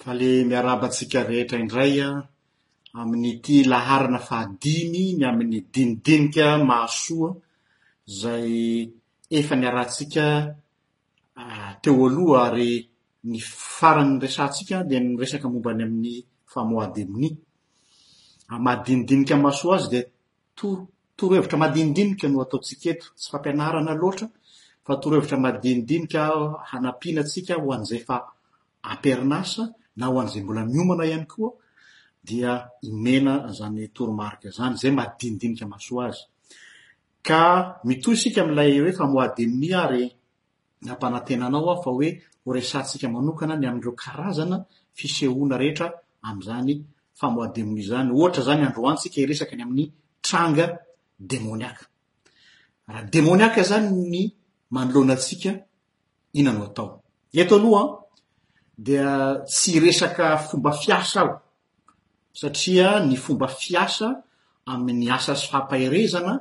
Faly miarahaba antsika rehetra indray amin'ity laharana fahadimy ny amin'ny dinidinika mahasoa izay efa niarahantsika teo aloha ary ny farany niresahantsika dia ny resaka momba ny amin'ny famoaha-demonia. Amin'ny maha dinidinika mahasoa azy dia Toro, torohevitra madinidinika no ataontsika eto, tsy fampianarana loatra fa torohevitra madinidinika hanampiana antsika ho an'izay efa am-perinasa na ho an'izay mbola miomana ihany koa dia imena izany toromarika izany izay madinidinika mahasoa azy. Ka mitohy isika amin'ilay hoe famoaha-demia ary Nampanantena anao aho fa hoe horesahantsika manokana ny amin'ireo karazana fisehoana rehetra amin'izany famoaha-demony izany. Ohatra izany, androantsika hiresaka ny amin'ny tranga demoniaka. Raha demoniaka izany ny manoloana antsika, inona no atao? Eto aloha dia tsy hiresaka fomba fiasa aho satria ny fomba fiasa amin'ny asa sy fampaherezana,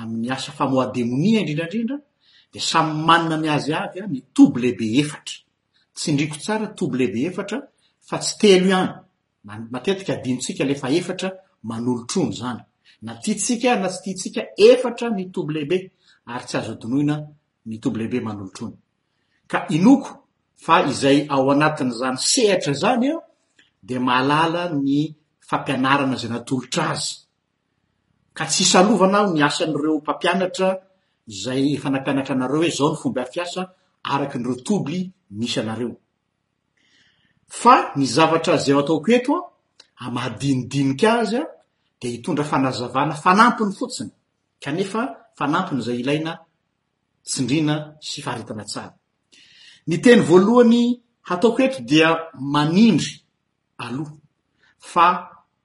amin'ny asa famoademonia indrindra indrindra dia samy manana ny azy avy ny toby lehibe efatra, tsindriako tsara toby lehibe efatra fa tsy telo ihany, matetika adinontsika ilay fahefatra manolotrona izany, na tiantsika ary na tsy tiantsika efatra ny toby lehibe ary tsy azo adinoina ny toby lehibe manolotrona. Ka inoako fa izay ao anatin'izany sehatra izany dia mahalala ny fampianarana izay natolotra azy. Ka tsy isalovana aho ny asan'ireo mpampianatra izay efa nampianatra anareo hoe izao ny fomba fiasa araka ny ireo tobly misy anareo. Fa ny zavatra izay ataoko eto a, mahadinidinika azy a, dia hitondra fanazavana fanampiny fotsiny, kanefa fanampiny izay ilaina tsindriana sy faritana tsara. Ny teny voalohany hataoko eto dia manindry aloha fa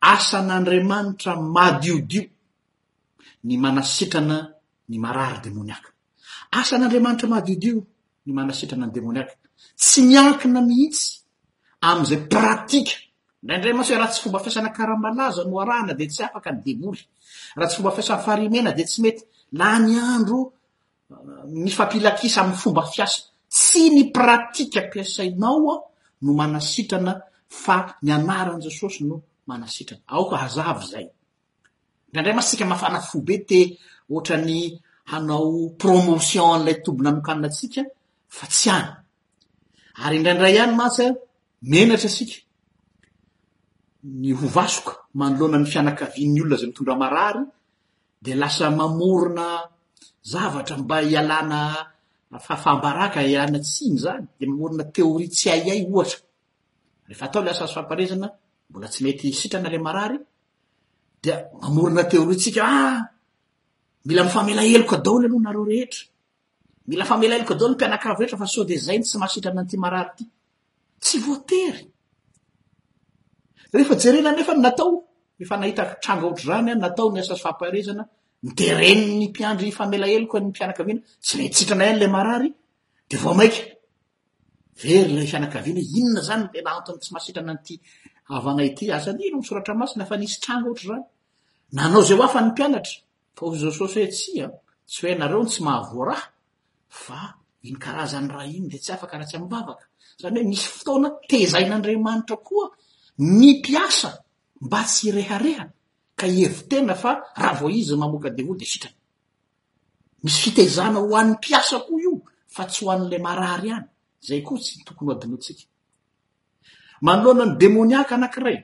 asan'Andriamanitra madiodio ny manasitrana ny marary demoniaka. Asan'Andriamanitra madiodio ny manasitrana ny demoniaka. Tsy miankina mihitsy amin'izay pratika. Indraindray mantsy hoe raha tsy fomba fiasana karamalaza no arahana dia tsy afaka ny devoly. Raha tsy fomba fiasan'ny farimena dia tsy mety. Lany andro mifampilakisa amin'ny fomba fiasa. Tsy ny pratika ampiasainao no manasitrana fa ny anaran'i Jesosy no manasitrana. Aoka hazava izay. Indraindray mantsy tsika mafana fo be te ohatra ny hanao promotion an'ilay toby nanokanana antsika fa tsy any. Ary indraindray ihany mantsy a, menatra isika ny ho vasoka manoloana ny fianakavian'ny olona izay mitondra marary, dia lasa mamorona zavatra mba hialana fahafaham-baraka, hialana tsiny izany, dia mamorona teoria tsy ahiahy ohatra. Rehefa atao ilay asa sy famparezana, mbola tsy mety sitrana ilay marary, dia mamorona teoria tsika, ah! Mila mifamela heloka daholo aloha nareo rehetra. Mila famela heloka daholo ny mpianakavy rehetra fa sao dia izay no tsy mahasitrana an'ity marary ity. Tsy voatery. Rehefa jerena anefa ny natao, efa nahita tranga ohatr'izany aho, natao ny asa sy fampaherezana, noteren'ny mpiandry famela heloka ny fianakaviana, tsy mety sitrana ihany ilay marary, dia vao maika. Very ilay fianakaviana, inona izany no tena antony tsy mahasitrana an'ity havana ity, aza nino ny soratra masina fa nisy tranga ohatr'izany. Nanao izay ho afany ny mpianatra, Paoly Jesosy hoe tsia, tsy hoe nareo no tsy mahavoaraha, fa iny karazany ra iny dia tsy afaka raha tsy amim-bavaka. Izany hoe misy fotoana tezain'Andriamanitra koa ny mpiasa mba tsy hirehareha ka hihevi-tena fa raha vao izy mamoaka devoly dia sitrana. Misy fitezana ho an'ny mpiasa koa io fa tsy ho an'ilay marary ihany, izay koa tsy tokony ho adinointsika. Manoloana ny demoniaka anankiray,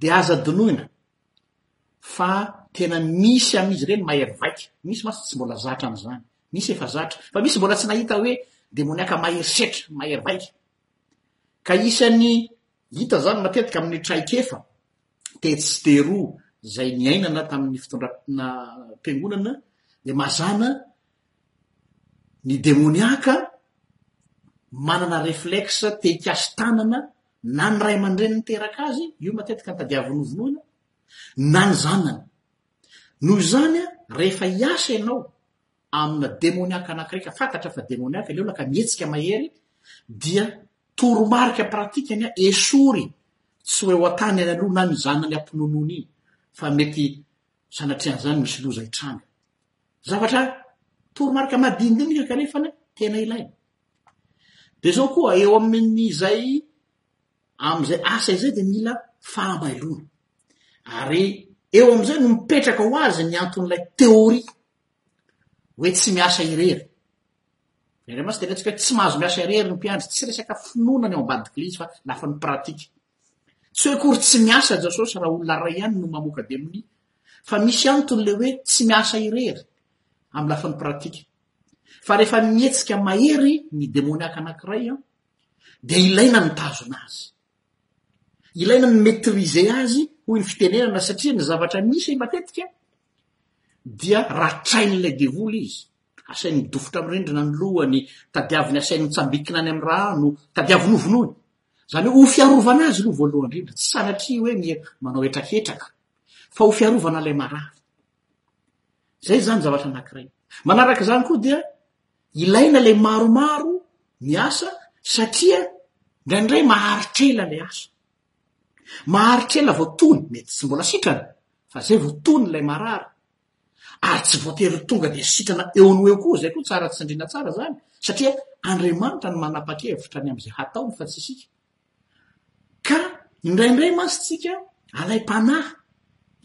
dia aza adinoina fa tena misy amin'izy ireny mahery vaika, misy mantsy tsy mbola zatra an'izany, misy efa zatra, fa misy mbola tsy nahita hoe demoniaka mahery setra, mahery vaika. Ka isan'ny hita izany matetika amin'ny traikefa tetsy sy teroa izay niainana tamin'ny fitondram-piangonana dia mazàna ny demoniaka manana réflexe te-hikasi-tànana na ny ray aman-dreny niteraka azy, io matetika ny tadiaviny hovonoina, na ny zanany. Noho izany, rehefa hiasa ianao amina demoniaka anankiray ka fantatra fa demoniaka ilay olona ka mihetsika mahery, dia toromarika pratikany, esory tsy ho eo an-tany any aloha na ny zanany ampinonoiny iny, fa mety sanatria an'izany misy loza hitranga. Zavatra toromarika madinidinika kanefany tena ilaina. Dia izao koa, eo amin'izay amin'izay asa izay dia mila fahamailoana. Ary eo amin'izay no mipetraka ho azy ny anton'ilay teoria hoe tsy miasa irery. Ny Andriamanitra dia retsika hoe tsy mahazo miasa irery ny mpiandry, tsy resaka finoana ny ao ambadik'ilay izy fa lafiny pratika. Tsy hoe akory tsy miasa Jesosy raha olona iray ihany no mamoaka demonia, fa misy antony ilay hoe tsy miasa irery amin'ny lafiny pratika. Fa rehefa mihetsika mahery ny demoniaka anankiray an, dia ilaina ny mitazona azy. Ilaina ny maîtriser azy, hoy ny fitenenana satria ny zavatra misy matetika dia ratrain'ilay devoly izy. Asainy midofotra amin'ny rindrina ny lohany, tadiaviny asainy mitsambikina any amin'ny rano, tadiaviny ho vonoiny. Izany hoe ho fiarovana azy aloha voalohany indrindra, tsy sanatria hoe manao hetraketraka, fa ho fiarovana ilay marary. Izay izany ny zavatra anankiray. Manaraka izany koa dia ilaina ilay maromaro ny asa satria indraindray maharitra ela ilay asa. Maharitra ela vao tony, mety tsy mbola sitrana fa izay vao tony ilay marary. Ary tsy voatery tonga dia sitrana eo no eo koa, izay koa tsara tsindriana tsara izany satria Andriamanitra no manapa-kevitra ny amin'izay hataony fa tsy isika. Ka indraindray mantsy tsika alaim-panahy,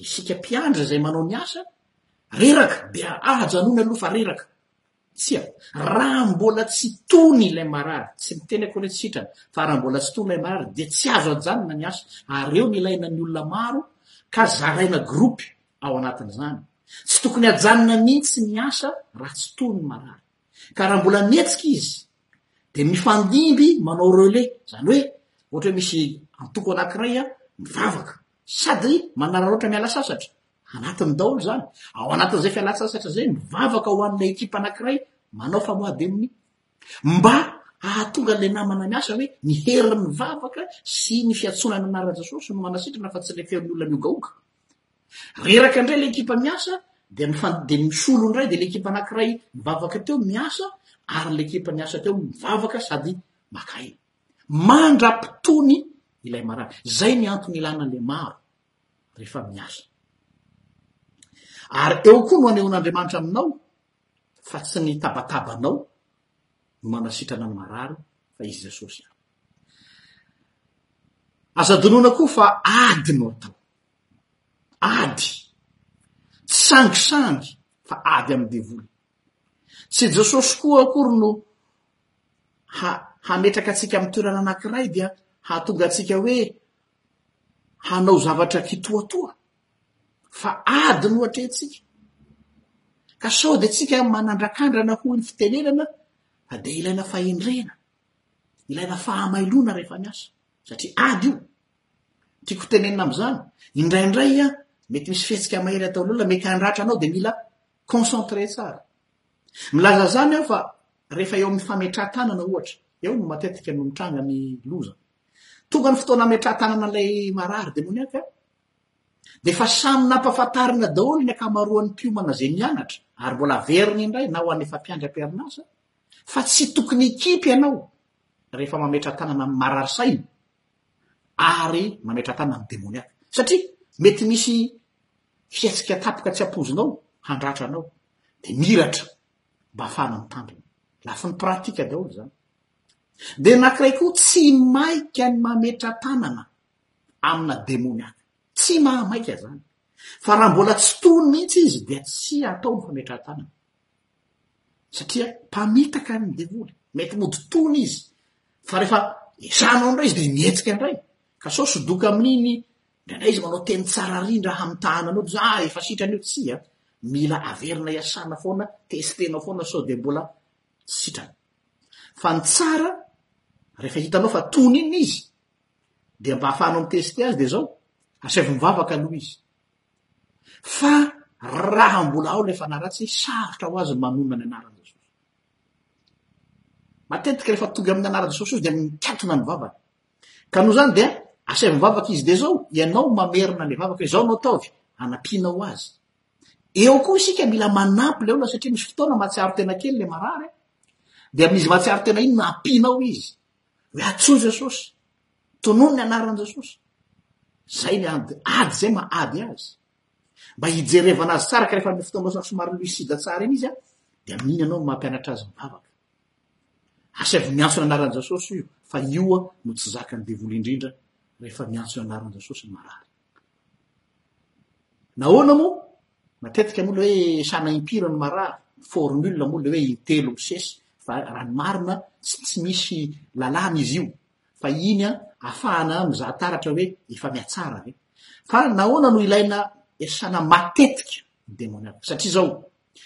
isika mpiandry izay manao ny asa, reraka, dia ajanony aloha fa reraka. Tsia, raha mbola tsy tony ilay marary, tsy miteny akory hoe sitrana, fa raha mbola tsy tony ilay marary, dia tsy azo ajanona ny asa. Ary eo no ilaina ny olona maro, ka zaraina gropy ao anatin'izany. Tsy tokony ajanona mihitsy ny asa raha tsy tony ny marary. Ka raha mbola mihetsika izy dia mifandimby manao relais, izany hoe ohatra hoe misy antoko anankiray a, mivavaka sady manararaotra miala sasatra, anatiny daholo izany, ao anatin'izay fialan-tsasatra izay mivavaka ho an'ilay ekipa anankiray manao famoahadeniny mba hahatonga an'ilay namana miasa hoe ny herin'ny vavaka sy ny fiantsoana ny anaran'i Jesosy no manasitrana fa tsy ilay feon'ny olona mihogahoga. Reraka indray ilay ekipa miasa dia mifan- dia misolo indray, dia ilay ekipa anankiray mivavaka teo miasa ary ilay ekipa niasa teo mivavaka sady maka aina. Mandra-pitony ilay marary. Izay ny antony ilana ilay maro rehefa miasa. Ary eo koa no anehoan'Andriamanitra aminao Fa tsy ny tabatabanao no manasitrana ny marary fa izy Jesosy ihany. Aza adinoina koa fa ady no atao. Ady. Tsy sangisangy fa ady amin'ny devoly. Tsy Jesosy koa akory no ha hametraka antsika amin'ny toerana anankiray dia hahatonga antsika hoe hanao zavatra kitoatoa fa ady no atrehintsika ka sao de tsika manandrakandrana hoy ny fitenenana fa de ilaina fahendrena ilaina fahamailoana rehefa miasa satria ady io tiako tenenina am'izany indraindray a mety misy fihetsika mahery atao lola mety handratra anao de mila concentré tsara milaza zany aho fa rehefa eo amin'ny fametraha-tanana ohatra eo no matetika no mitranga ny loza Tonga ny fotoana hametrahan-tanana an'ilay marary demoniaka, dia efa samy nampahafantarina daholo ny ankamaroan'ny mpiomana izay nianatra, ary mbola averiny indray na ho an'ny efa mpiandry am-perinasa, fa tsy tokony hikipy ianao rehefa mametra-tanana amin'ny marary saina ary mametra-tanana amin'ny demoniaka. Satria mety misy fihetsika tapaka tsy ampoizinao handratra anao, dia miratra mba hafahana mitandrina. Lafiny pratika daholo izany. Dia ny anankiray koa tsy maika ny mametra-tanana amina demoniaka. Tsy mahamaika izany. Fa raha mbola tsy tony mihitsy izy dia tsy hatao ny fametra-tanana. Satria mpamitaka ny devoly. Mety mody tony izy. Fa rehefa esanao indray izy dia mihetsika indray. Ka sao sodoka amin'iny indraindray izy manao teny tsara rindra hamitahana anao dia ah efa sitrany io tsia. Mila averina iasana foana, testenao foana sao dia mbola sitrany. Fa ny tsara, rehefa hitanao fa tony iny izy, dia mba ahafahanao mi-tester azy dia zao, asaivo mivavaka aloha izy. Fa raha mbola ao ilay fanaratsy, sarotra ho azy ny manonona ny anaran'i Jesosy. Matetika rehefa tonga amin'ny anaran'i Jesosy izy dia mikatona ny vavany. Ka noho izany dia asaivo mivavaka izy dia zao, ianao mamerina ilay vavaka hoe zao no ataovy, hanampiana ho azy. Eo koa isika mila manampy ilay olona satria misy fotoana mahatsiaro tena kely ilay marary. Dia amin'izy mahatsiaro tena iny no ampianao izy. Hoe atsoy Jesosy. Tonony ny anaran'i Jesosy. Zay ny ady. Ady zay ma ady azy. Mba hijerevana azy tsara ka rehefa amin'ny fotoana somary lucide tsara iny izy dia amin'iny ianao no mampianatra azy mivavaka. Asaivo miantso ny anaran'i Jesosy io fa io no tsy zakan'ny devoly indrindra rehefa miantso ny anaran'i Jesosy ny marary. Nahoana moa? Matetika moa ilay hoe samy impiry no marary, formule moa ilay hoe intelo misesy fa raha ny marina tsy tsy misy lalàna izy io fa iny an afahana mizaha taratra hoe efa mihatsara ve. Fa nahoana no ilaina iasana matetika ny demoniaque? Satria izao,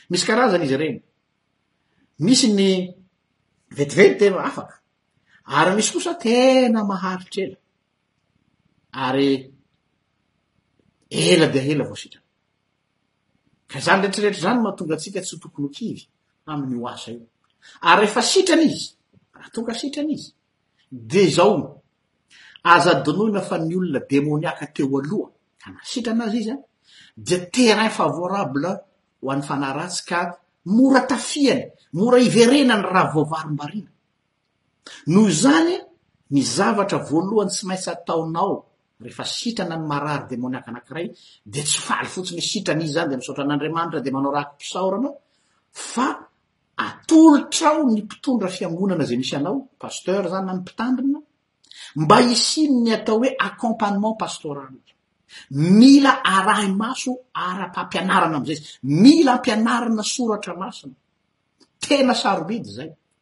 misy karazana izy ireny. Misy ny vetivety dia afaka, ary misy kosa tena maharitra ela. ary ela dia ela vao sitrana. Ka izany rehetrarehetra izany no mahatonga antsika tsy ho tokony ho kivy amin'io asa io. Ary rehefa sitrana izy, raha toa ka sitrana izy, dia izao no aza adinoina fa ny olona demoniaka teo aloha ka nahasitrana azy izy an, dia terrain favorable ho an'ny fanahy ratsy ka mora tafihany, mora iverenany raha voavarim-bariana. Noho izany, ny zavatra voalohany tsy maintsy ataonao rehefa sitrana ny marary demoniaka anankiray dia tsy faly fotsiny hoe sitrana izy izany dia misaotra an'Andriamanitra dia manao raki-pisaorana fa atolotrao ny mpitondra fiangonana izay misy anao, pasteur izany na ny mpitandrina, mba hisian'ny atao hoe accompagnement pastoral. Mila arahi-maso ara-pampianarana amin'izay izy. Mila ampianarina soratra masina. Tena sarobidy izay.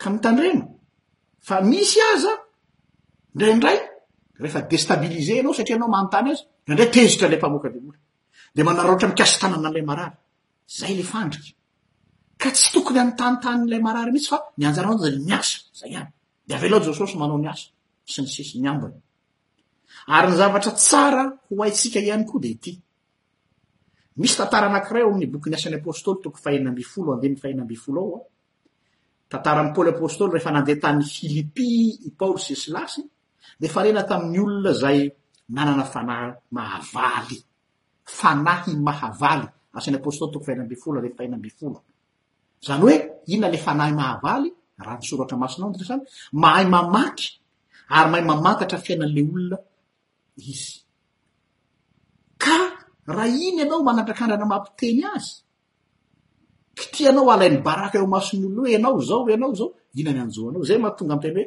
Ka mitandrema fa misy aza indraindray rehefa destabiliser ianao satria ianao manontany azy, indraindray tezitra ilay mpamoaka devoly dia manararaotra mikasi-tanana an'ilay marary. Izay ilay fandrika. Ka tsy tokony hanotanitanin'ilay marary mihitsy fa ny anjaranao dia ny miasa, izay ihany. Dia avela Jesosy manao ny asa sy ny sisa, ny ambiny. Ary ny zavatra tsara ho haintsika ihany koa dia ity, Misy tantara anankiray ao amin'ny bokin'ny Asan'ny Apôstôly toko fahenina ambin'ny folo andininy fahenina ambin'ny folo ao, tantaran'i Paoly Apôstôly rehefa nandeha tany Filipia i Paoly sy Silasy, nifanena tamin'ny olona izay nanana fanahy mahavaly. Fanahy mahavaly, Asan'ny Apôstôly toko fahenina ambin'ny folo andininy fahenina ambin'ny folo. Izany hoe inona ilay fanahy mahavaly? Raha ny soratra masina ao ny resahana, mahay mamaky ary mahay mamantatra fiainan'ilay olona izy. Ka raha iny ianao manandrakandrana mampiteny azy, ka tianao halainy baraka eo amason'ny olona hoe ianao izao, ianao izao, inona ny hanjo anao? Izay no mahatonga ny teny hoe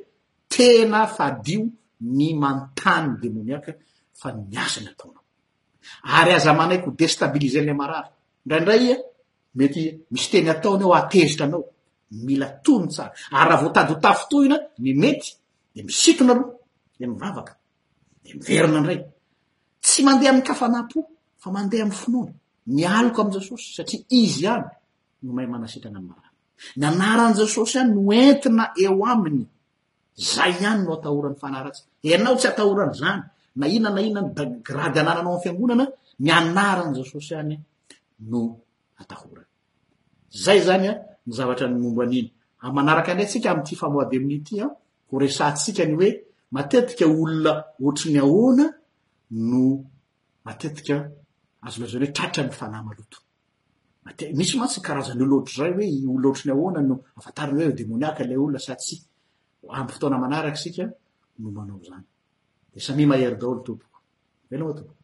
tena fadio ny manontany ny demoniaka fa ny asa ny ataonao. Ary aza manaiky ho destabiliser-n'ilay marary. Indraindray mety misy teny ataony ao ahatezitra anao. Mila tohiny tsara. Ary raha vao tady ho tafitohina ny mety dia misitona aloha dia mivavaka. Dia miverina indray. Tsy mandeha amin'ny kafanam-po, fa mandeha amin'ny finoana. Mialoka amin'i Jesosy, satria izy ihany no mahay manasitrana ny marary. Ny anaran'i Jesosy ihany no entina eo aminy. Izay ihany no atahoran'ny fanaratsy. Ianao tsy atahorana izany. Na inona na inona ny grady anananao amin'ny fiangonana, ny anaran'i Jesosy ihany no atahorana. Izay izany ny zavatra ny momba an'iny. Ary manaraka indray tsika amin'ity famoahavelona ity, ho resahantsika ny hoe matetika olona ohatry ny ahoana no matetika azo lazaina hoe tratra ny fanahy maloto. Mate- misy mantsy ny karazan'ny olona ohatr'izay hoe i olona ohatry ny ahoana no afantarina hoe demoniaka ilay olona sa tsy. Amin'ny fotoana manaraka isika no manao izany. Dia samia mahery daholo tompoko. Veloma tompoko.